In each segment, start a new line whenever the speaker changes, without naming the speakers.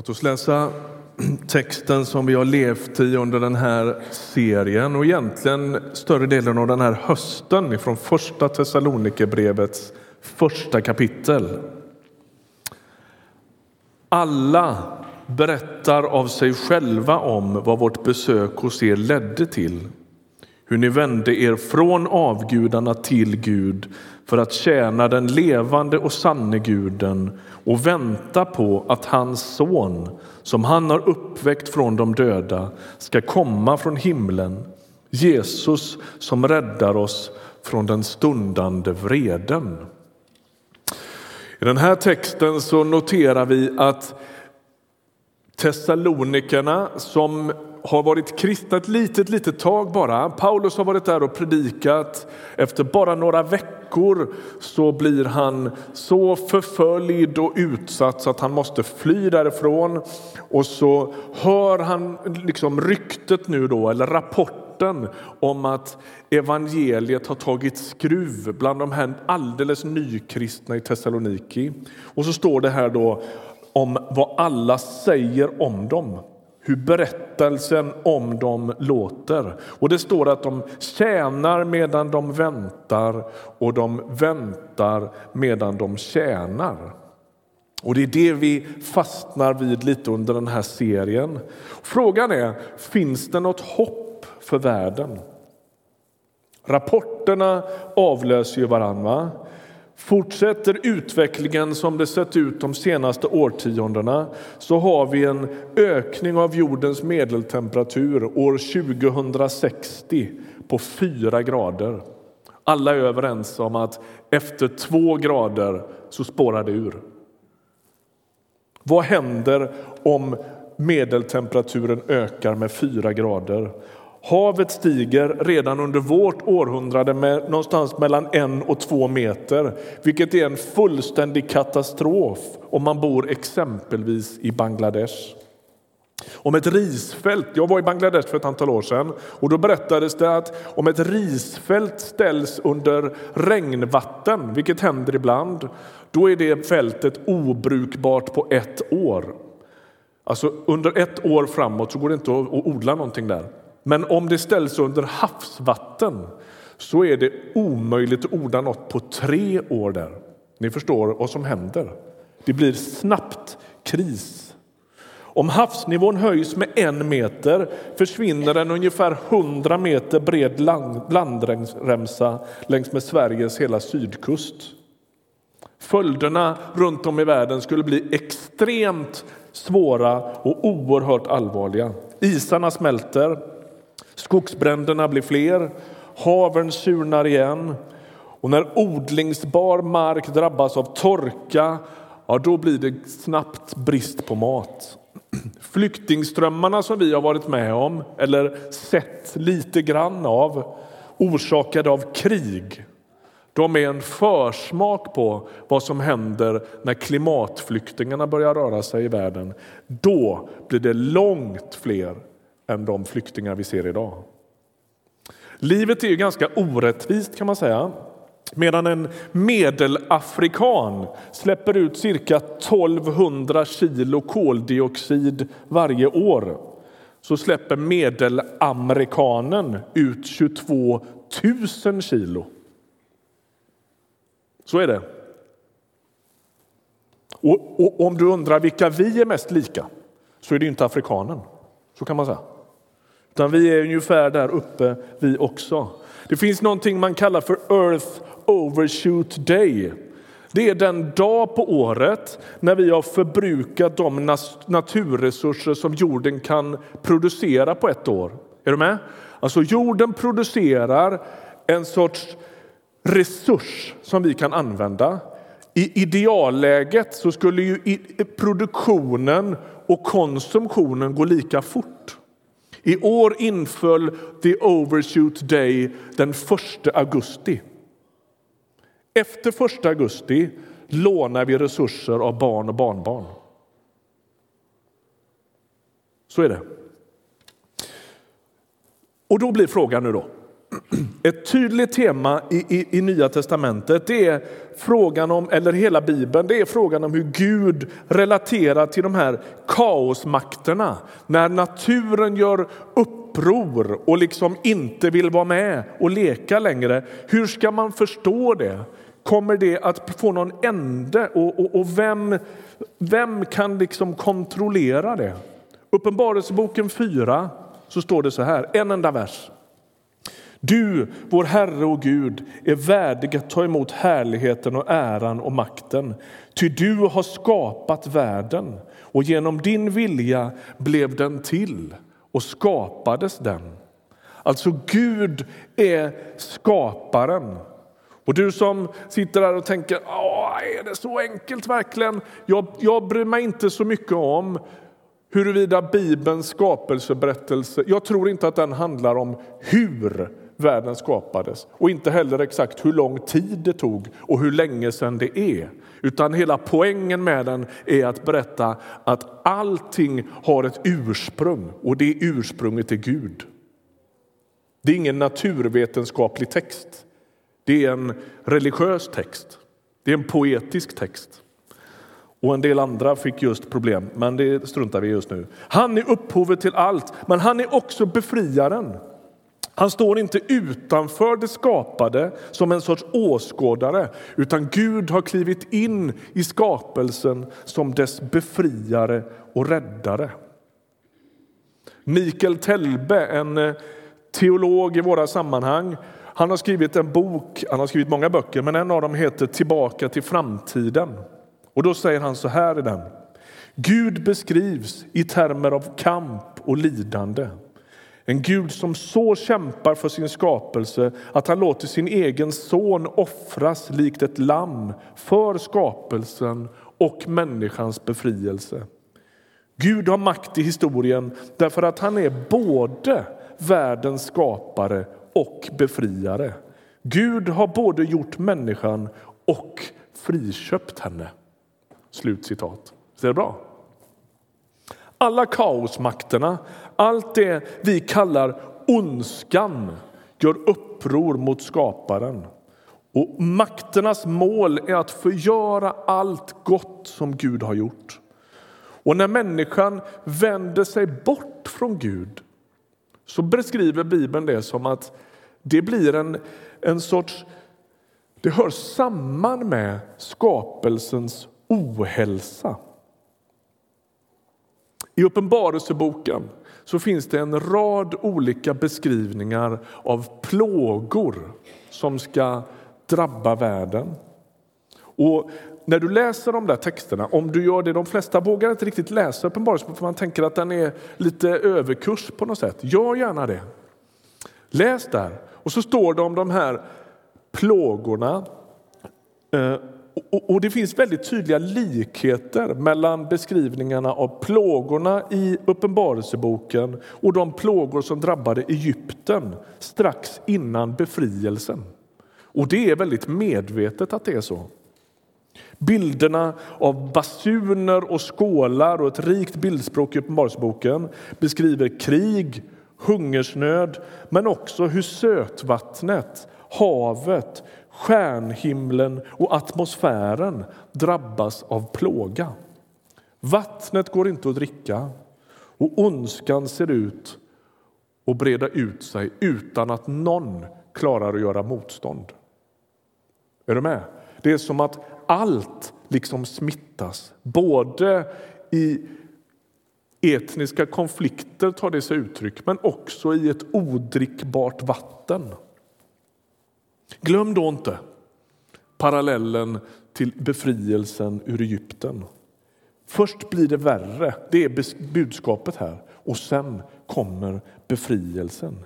Låt oss läsa texten som vi har levt i under den här serien och egentligen större delen av den här hösten från första Thessalonikerbrevets första kapitel. Alla berättar av sig själva om vad vårt besök hos er ledde till. Hur ni vände er från avgudarna till Gud för att tjäna den levande och sanne guden och vänta på att hans son, som han har uppväckt från de döda, ska komma från himlen. Jesus som räddar oss från den stundande vreden. I den här texten så noterar vi att Thessalonikerna som har varit kristna ett litet, litet tag bara. Paulus har varit där och predikat. Efter bara några veckor så blir han så förföljd och utsatt så att han måste fly därifrån. Och så hör han liksom ryktet nu då, eller rapporten om att evangeliet har tagit skruv bland de här alldeles nykristna i Thessaloniki. Och så står det här då om vad alla säger om dem hur berättelsen om dem låter. Och Det står att de tjänar medan de väntar och de väntar medan de tjänar. Och Det är det vi fastnar vid lite under den här serien. Frågan är, finns det något hopp för världen? Rapporterna avlöser ju varandra. Fortsätter utvecklingen som det sett ut de senaste årtiondena så har vi en ökning av jordens medeltemperatur år 2060 på 4 grader. Alla är överens om att efter två grader så spårar det ur. Vad händer om medeltemperaturen ökar med 4 grader? Havet stiger redan under vårt århundrade med någonstans mellan en och två meter, vilket är en fullständig katastrof om man bor exempelvis i Bangladesh. Om ett risfält, jag var i Bangladesh för ett antal år sedan och då berättades det att om ett risfält ställs under regnvatten, vilket händer ibland, då är det fältet obrukbart på ett år. Alltså under ett år framåt så går det inte att odla någonting där. Men om det ställs under havsvatten så är det omöjligt att odla något på tre år där. Ni förstår vad som händer. Det blir snabbt kris. Om havsnivån höjs med en meter försvinner en ungefär 100 meter bred landremsa längs med Sveriges hela sydkust. Följderna runt om i världen skulle bli extremt svåra och oerhört allvarliga. Isarna smälter, Skogsbränderna blir fler, haven surnar igen och när odlingsbar mark drabbas av torka ja, då blir det snabbt brist på mat. Flyktingströmmarna som vi har varit med om eller sett lite grann av orsakade av krig de är en försmak på vad som händer när klimatflyktingarna börjar röra sig i världen. Då blir det långt fler än de flyktingar vi ser idag. Livet är ju ganska orättvist kan man säga. Medan en medelafrikan släpper ut cirka 1200 kilo koldioxid varje år så släpper medelamerikanen ut 22 000 kilo. Så är det. Och, och om du undrar vilka vi är mest lika så är det inte afrikanen. Så kan man säga. Utan vi är ungefär där uppe vi också. Det finns någonting man kallar för Earth Overshoot Day. Det är den dag på året när vi har förbrukat de naturresurser som jorden kan producera på ett år. Är du med? Alltså jorden producerar en sorts resurs som vi kan använda. I idealläget så skulle ju produktionen och konsumtionen gå lika fort. I år inföll the overshoot day den 1 augusti. Efter 1 augusti lånar vi resurser av barn och barnbarn. Så är det. Och då blir frågan nu då. Ett tydligt tema i, i, i Nya testamentet det är frågan om, eller hela Bibeln, det är frågan om hur Gud relaterar till de här kaosmakterna. När naturen gör uppror och liksom inte vill vara med och leka längre. Hur ska man förstå det? Kommer det att få någon ände? Och, och, och vem, vem kan liksom kontrollera det? Uppenbarelseboken 4 så står det så här, en enda vers. Du, vår Herre och Gud, är värdig att ta emot härligheten och äran och makten. Ty du har skapat världen och genom din vilja blev den till och skapades den. Alltså, Gud är skaparen. Och du som sitter där och tänker, är det så enkelt verkligen? Jag, jag bryr mig inte så mycket om huruvida Bibelns skapelseberättelse, jag tror inte att den handlar om hur världen skapades och inte heller exakt hur lång tid det tog och hur länge sedan det är. Utan hela poängen med den är att berätta att allting har ett ursprung och det ursprunget är Gud. Det är ingen naturvetenskaplig text. Det är en religiös text. Det är en poetisk text. Och en del andra fick just problem, men det struntar vi just nu. Han är upphovet till allt, men han är också befriaren. Han står inte utanför det skapade som en sorts åskådare utan Gud har klivit in i skapelsen som dess befriare och räddare. Mikael Telbe, en eh, teolog i våra sammanhang, han har skrivit en bok, han har skrivit många böcker, men en av dem heter Tillbaka till framtiden. Och då säger han så här i den. Gud beskrivs i termer av kamp och lidande. En Gud som så kämpar för sin skapelse att han låter sin egen son offras likt ett lamm för skapelsen och människans befrielse. Gud har makt i historien därför att han är både världens skapare och befriare. Gud har både gjort människan och friköpt henne. Slutcitat. Är det bra? Alla kaosmakterna, allt det vi kallar ondskan gör uppror mot skaparen. Och makternas mål är att förgöra allt gott som Gud har gjort. Och när människan vänder sig bort från Gud så beskriver Bibeln det som att det blir en, en sorts... Det hör samman med skapelsens ohälsa. I Uppenbarelseboken så finns det en rad olika beskrivningar av plågor som ska drabba världen. Och när du läser de där texterna, om du gör det, de flesta vågar inte riktigt läsa Uppenbarelseboken för man tänker att den är lite överkurs på något sätt. Gör gärna det. Läs där. Och så står det om de här plågorna eh, och, och, det finns väldigt tydliga likheter mellan beskrivningarna av plågorna i Uppenbarelseboken och de plågor som drabbade Egypten strax innan befrielsen. Och det är väldigt medvetet att det är så. Bilderna av basuner och skålar och ett rikt bildspråk i Uppenbarelseboken beskriver krig, hungersnöd men också hur sötvattnet, havet stjärnhimlen och atmosfären drabbas av plåga. Vattnet går inte att dricka och ondskan ser ut att breda ut sig utan att någon klarar att göra motstånd. Är du med? Det är som att allt liksom smittas. Både i etniska konflikter tar det sig uttryck, men också i ett odrickbart vatten. Glöm då inte parallellen till befrielsen ur Egypten. Först blir det värre, det är budskapet här, och sen kommer befrielsen.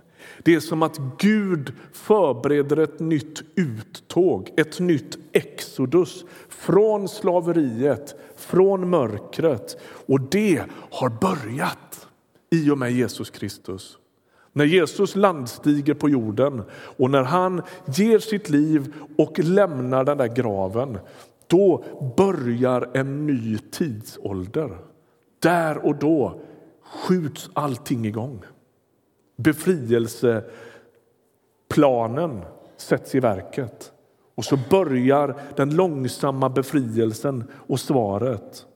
Det är som att Gud förbereder ett nytt uttåg, ett nytt exodus från slaveriet, från mörkret. Och det har börjat i och med Jesus Kristus. När Jesus landstiger på jorden och när han ger sitt liv och lämnar den där graven, då börjar en ny tidsålder. Där och då skjuts allting igång. Befrielseplanen sätts i verket. Och så börjar den långsamma befrielsen och svaret.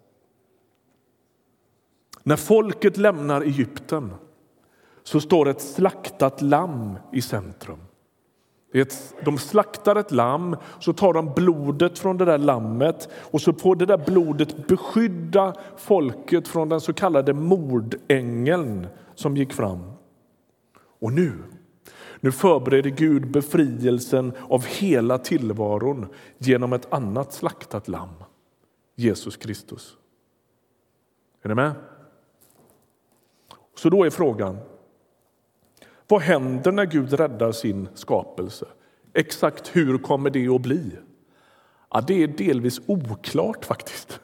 När folket lämnar Egypten så står ett slaktat lamm i centrum. De slaktar ett lamm, så tar de blodet från det där lammet och så får det där blodet beskydda folket från den så kallade mordängeln som gick fram. Och nu, nu förbereder Gud befrielsen av hela tillvaron genom ett annat slaktat lamm, Jesus Kristus. Är ni med? Så då är frågan, vad händer när Gud räddar sin skapelse? Exakt hur kommer det att bli? Ja, det är delvis oklart faktiskt.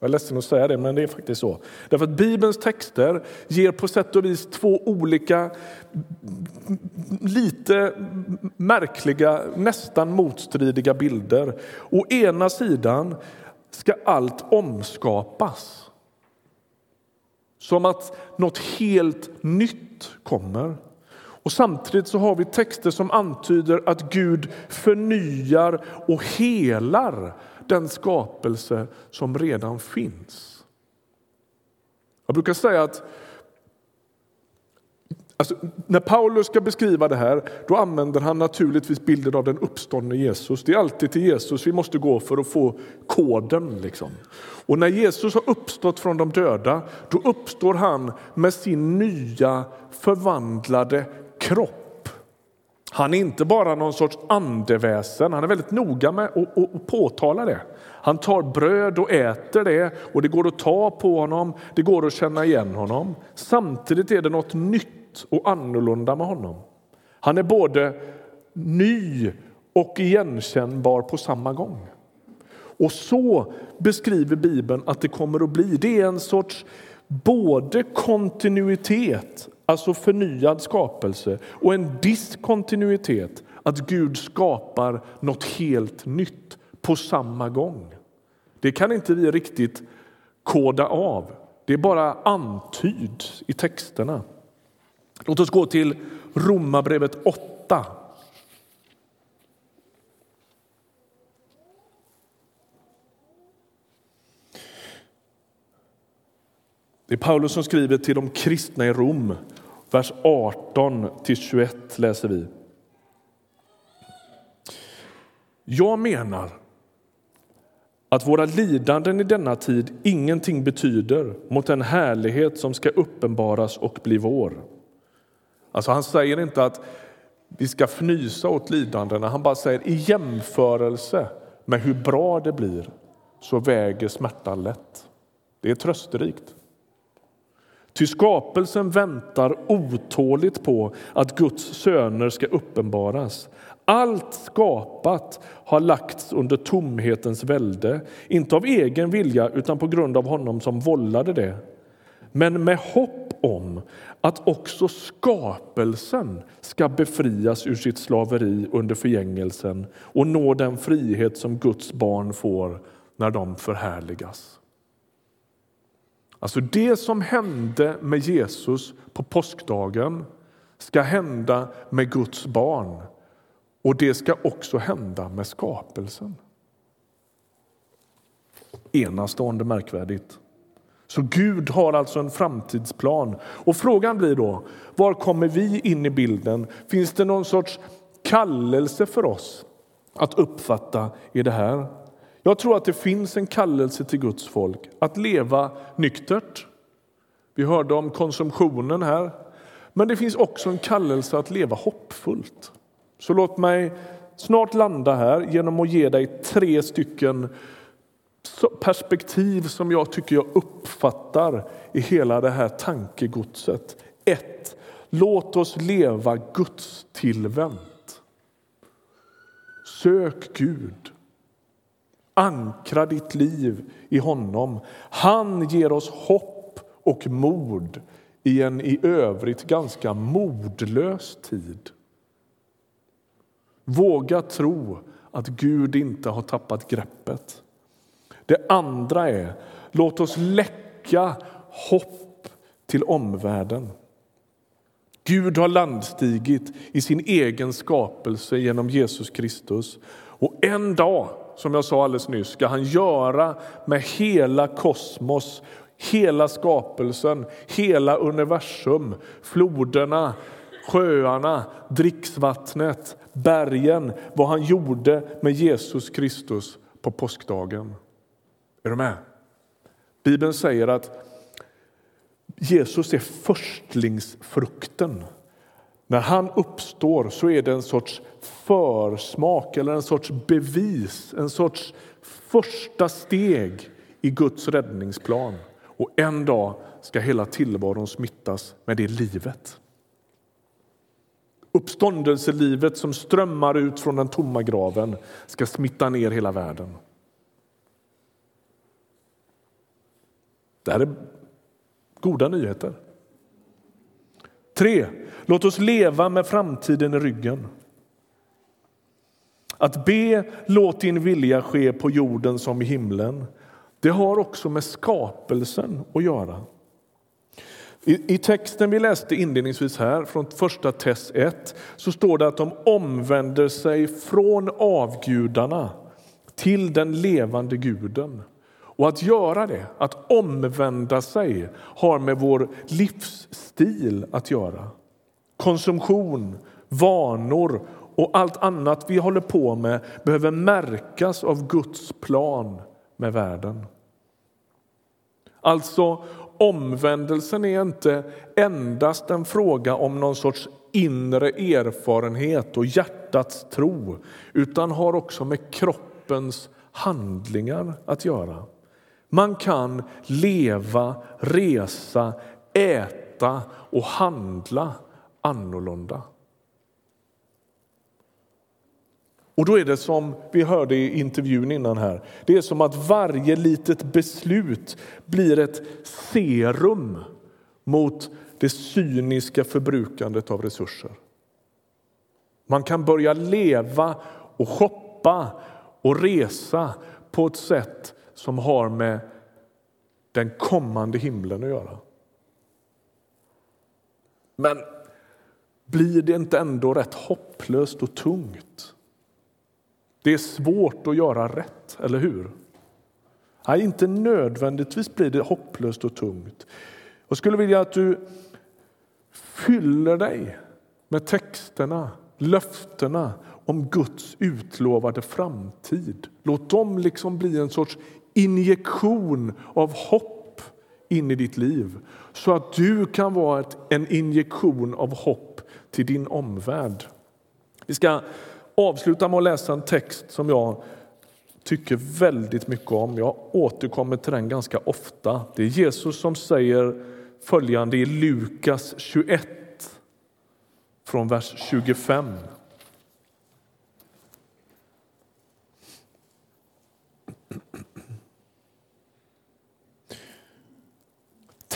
Jag är ledsen att säga det, men det är faktiskt så. Därför att Bibelns texter ger på sätt och vis två olika, lite märkliga, nästan motstridiga bilder. Å ena sidan ska allt omskapas. Som att något helt nytt kommer. Och Samtidigt så har vi texter som antyder att Gud förnyar och helar den skapelse som redan finns. Jag brukar säga att Alltså, när Paulus ska beskriva det här då använder han naturligtvis bilden av den uppståndne Jesus. Det är alltid till Jesus vi måste gå för att få koden. Liksom. Och när Jesus har uppstått från de döda då uppstår han med sin nya förvandlade kropp. Han är inte bara någon sorts andeväsen, han är väldigt noga med att, att, att påtala det. Han tar bröd och äter det och det går att ta på honom, det går att känna igen honom. Samtidigt är det något nytt och annorlunda med honom. Han är både ny och igenkännbar på samma gång. Och så beskriver Bibeln att det kommer att bli. Det är en sorts både kontinuitet alltså förnyad skapelse, och en diskontinuitet, att Gud skapar något helt nytt på samma gång. Det kan inte vi riktigt koda av. Det är bara antyds i texterna. Låt oss gå till Romarbrevet 8. Det är Paulus som skriver till de kristna i Rom Vers 18-21 läser vi. Jag menar att våra lidanden i denna tid ingenting betyder mot den härlighet som ska uppenbaras och bli vår. Alltså han säger inte att vi ska fnysa åt lidandena, han bara säger i jämförelse med hur bra det blir så väger smärtan lätt. Det är trösterikt. Ty skapelsen väntar otåligt på att Guds söner ska uppenbaras. Allt skapat har lagts under tomhetens välde, inte av egen vilja utan på grund av honom som vållade det. Men med hopp om att också skapelsen ska befrias ur sitt slaveri under förgängelsen och nå den frihet som Guds barn får när de förhärligas. Alltså det som hände med Jesus på påskdagen ska hända med Guds barn och det ska också hända med skapelsen. Enastående märkvärdigt. Så Gud har alltså en framtidsplan. Och Frågan blir då, var kommer vi in i bilden? Finns det någon sorts kallelse för oss att uppfatta i det här? Jag tror att det finns en kallelse till Guds folk att leva nyktert. Vi hörde om konsumtionen här. Men det finns också en kallelse att leva hoppfullt. Så låt mig snart landa här genom att ge dig tre stycken perspektiv som jag tycker jag uppfattar i hela det här tankegodset. 1. Låt oss leva Guds tillvänt. Sök Gud. Ankra ditt liv i honom. Han ger oss hopp och mod i en i övrigt ganska modlös tid. Våga tro att Gud inte har tappat greppet. Det andra är, låt oss läcka hopp till omvärlden. Gud har landstigit i sin egen skapelse genom Jesus Kristus. Och en dag, som jag sa alldeles nyss, ska han göra med hela kosmos, hela skapelsen, hela universum, floderna, sjöarna, dricksvattnet, bergen, vad han gjorde med Jesus Kristus på påskdagen. Är du med? Bibeln säger att Jesus är förstlingsfrukten. När han uppstår så är det en sorts försmak eller en sorts bevis, en sorts första steg i Guds räddningsplan. Och en dag ska hela tillvaron smittas med det livet. Uppståndelselivet som strömmar ut från den tomma graven ska smitta ner hela världen. Det här är goda nyheter. 3. Låt oss leva med framtiden i ryggen. Att be låt din vilja ske på jorden som i himlen det har också med skapelsen att göra. I, I, texten vi läste inledningsvis här, från första Tess 1, så står det att de omvänder sig från avgudarna till den levande guden. Och att göra det, att omvända sig, har med vår livsstil att göra. Konsumtion, vanor och allt annat vi håller på med behöver märkas av Guds plan med världen. Alltså, omvändelsen är inte endast en fråga om någon sorts inre erfarenhet och hjärtats tro utan har också med kroppens handlingar att göra. Man kan leva, resa, äta och handla annorlunda. Och då är det som vi hörde i intervjun innan här. Det är som att varje litet beslut blir ett serum mot det cyniska förbrukandet av resurser. Man kan börja leva och shoppa och resa på ett sätt som har med den kommande himlen att göra. Men blir det inte ändå rätt hopplöst och tungt? Det är svårt att göra rätt, eller hur? Nej, inte nödvändigtvis blir det hopplöst och tungt. Jag skulle vilja att du fyller dig med texterna, löftena om Guds utlovade framtid. Låt dem liksom bli en sorts injektion av hopp in i ditt liv så att du kan vara en injektion av hopp till din omvärld. Vi ska avsluta med att läsa en text som jag tycker väldigt mycket om. Jag återkommer till den ganska ofta. Det är Jesus som säger följande i Lukas 21 från vers 25.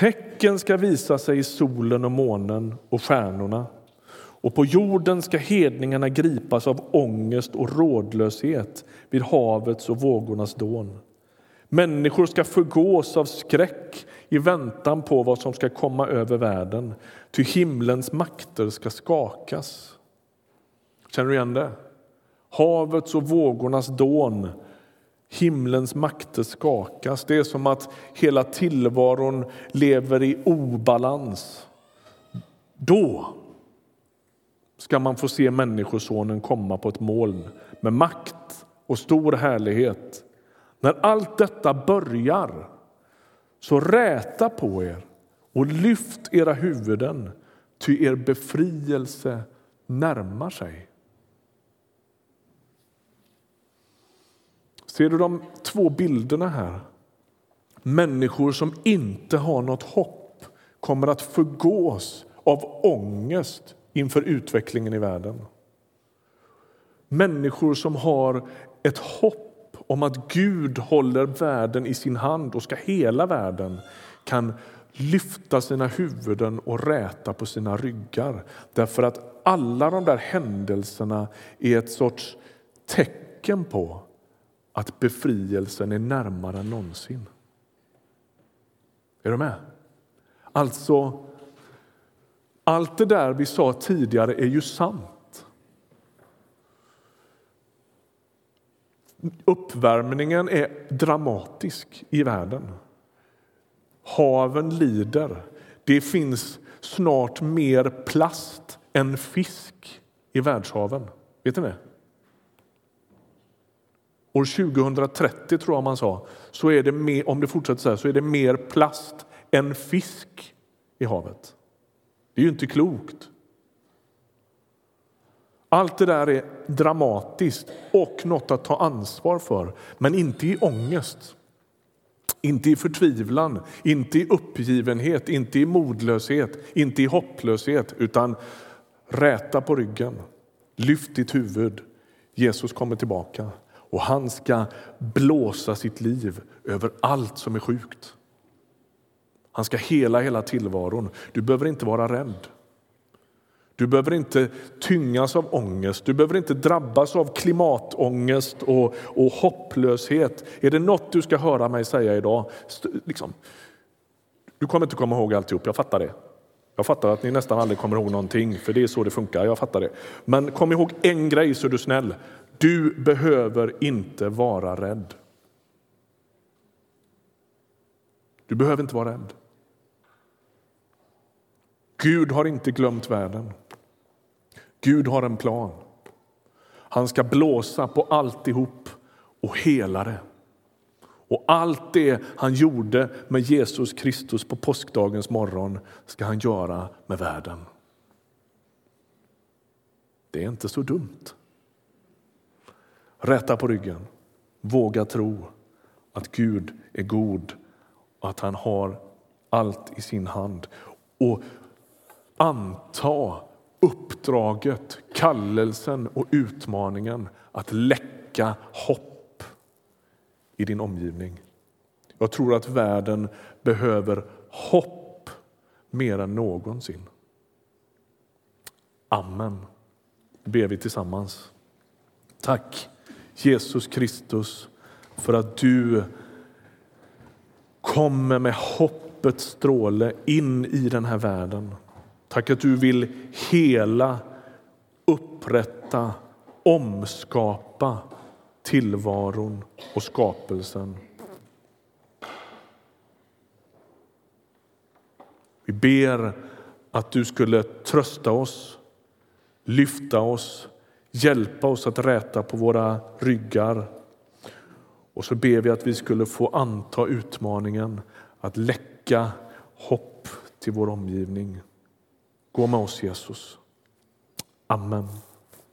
Tecken ska visa sig i solen och månen och stjärnorna och på jorden ska hedningarna gripas av ångest och rådlöshet vid havets och vågornas dån. Människor ska förgås av skräck i väntan på vad som ska komma över världen, ty himlens makter ska skakas. Känner du igen det? Havets och vågornas dån, himlens makter skakas. Det är som att hela tillvaron lever i obalans. Då ska man få se Människosonen komma på ett moln med makt och stor härlighet. När allt detta börjar, så räta på er och lyft era huvuden, ty er befrielse närmar sig. Ser du de två bilderna här? Människor som inte har något hopp kommer att förgås av ångest inför utvecklingen i världen. Människor som har ett hopp om att Gud håller världen i sin hand och ska hela världen kan lyfta sina huvuden och räta på sina ryggar. Därför att alla de där händelserna är ett sorts tecken på att befrielsen är närmare än någonsin. Är du med? Alltså, Allt det där vi sa tidigare är ju sant. Uppvärmningen är dramatisk i världen. Haven lider. Det finns snart mer plast än fisk i världshaven. Vet ni det? År 2030 tror jag man sa, så är det mer, om det fortsätter så här, så är det mer plast än fisk i havet. Det är ju inte klokt. Allt det där är dramatiskt och något att ta ansvar för, men inte i ångest. Inte i förtvivlan, inte i uppgivenhet, inte i modlöshet, inte i hopplöshet utan räta på ryggen, lyft ditt huvud. Jesus kommer tillbaka och han ska blåsa sitt liv över allt som är sjukt. Han ska hela hela tillvaron. Du behöver inte vara rädd. Du behöver inte tyngas av ångest, du behöver inte drabbas av klimatångest och, och hopplöshet. Är det något du ska höra mig säga idag? Liksom, du kommer inte komma ihåg alltihop, jag fattar det. Jag fattar att ni nästan aldrig kommer ihåg någonting, för det är så det funkar. Jag fattar det. Men kom ihåg en grej så är du snäll. Du behöver inte vara rädd. Du behöver inte vara rädd. Gud har inte glömt världen. Gud har en plan. Han ska blåsa på alltihop och hela det. Och allt det han gjorde med Jesus Kristus på påskdagens morgon ska han göra med världen. Det är inte så dumt. Rätta på ryggen. Våga tro att Gud är god och att han har allt i sin hand. Och anta uppdraget, kallelsen och utmaningen att läcka hopp i din omgivning. Jag tror att världen behöver hopp mer än någonsin. Amen. ber vi tillsammans. Tack Jesus Kristus för att du kommer med hoppets stråle in i den här världen. Tack att du vill hela, upprätta, omskapa tillvaron och skapelsen. Vi ber att du skulle trösta oss, lyfta oss, hjälpa oss att räta på våra ryggar. Och så ber vi att vi skulle få anta utmaningen att läcka hopp till vår omgivning. Gå med oss, Jesus. Amen.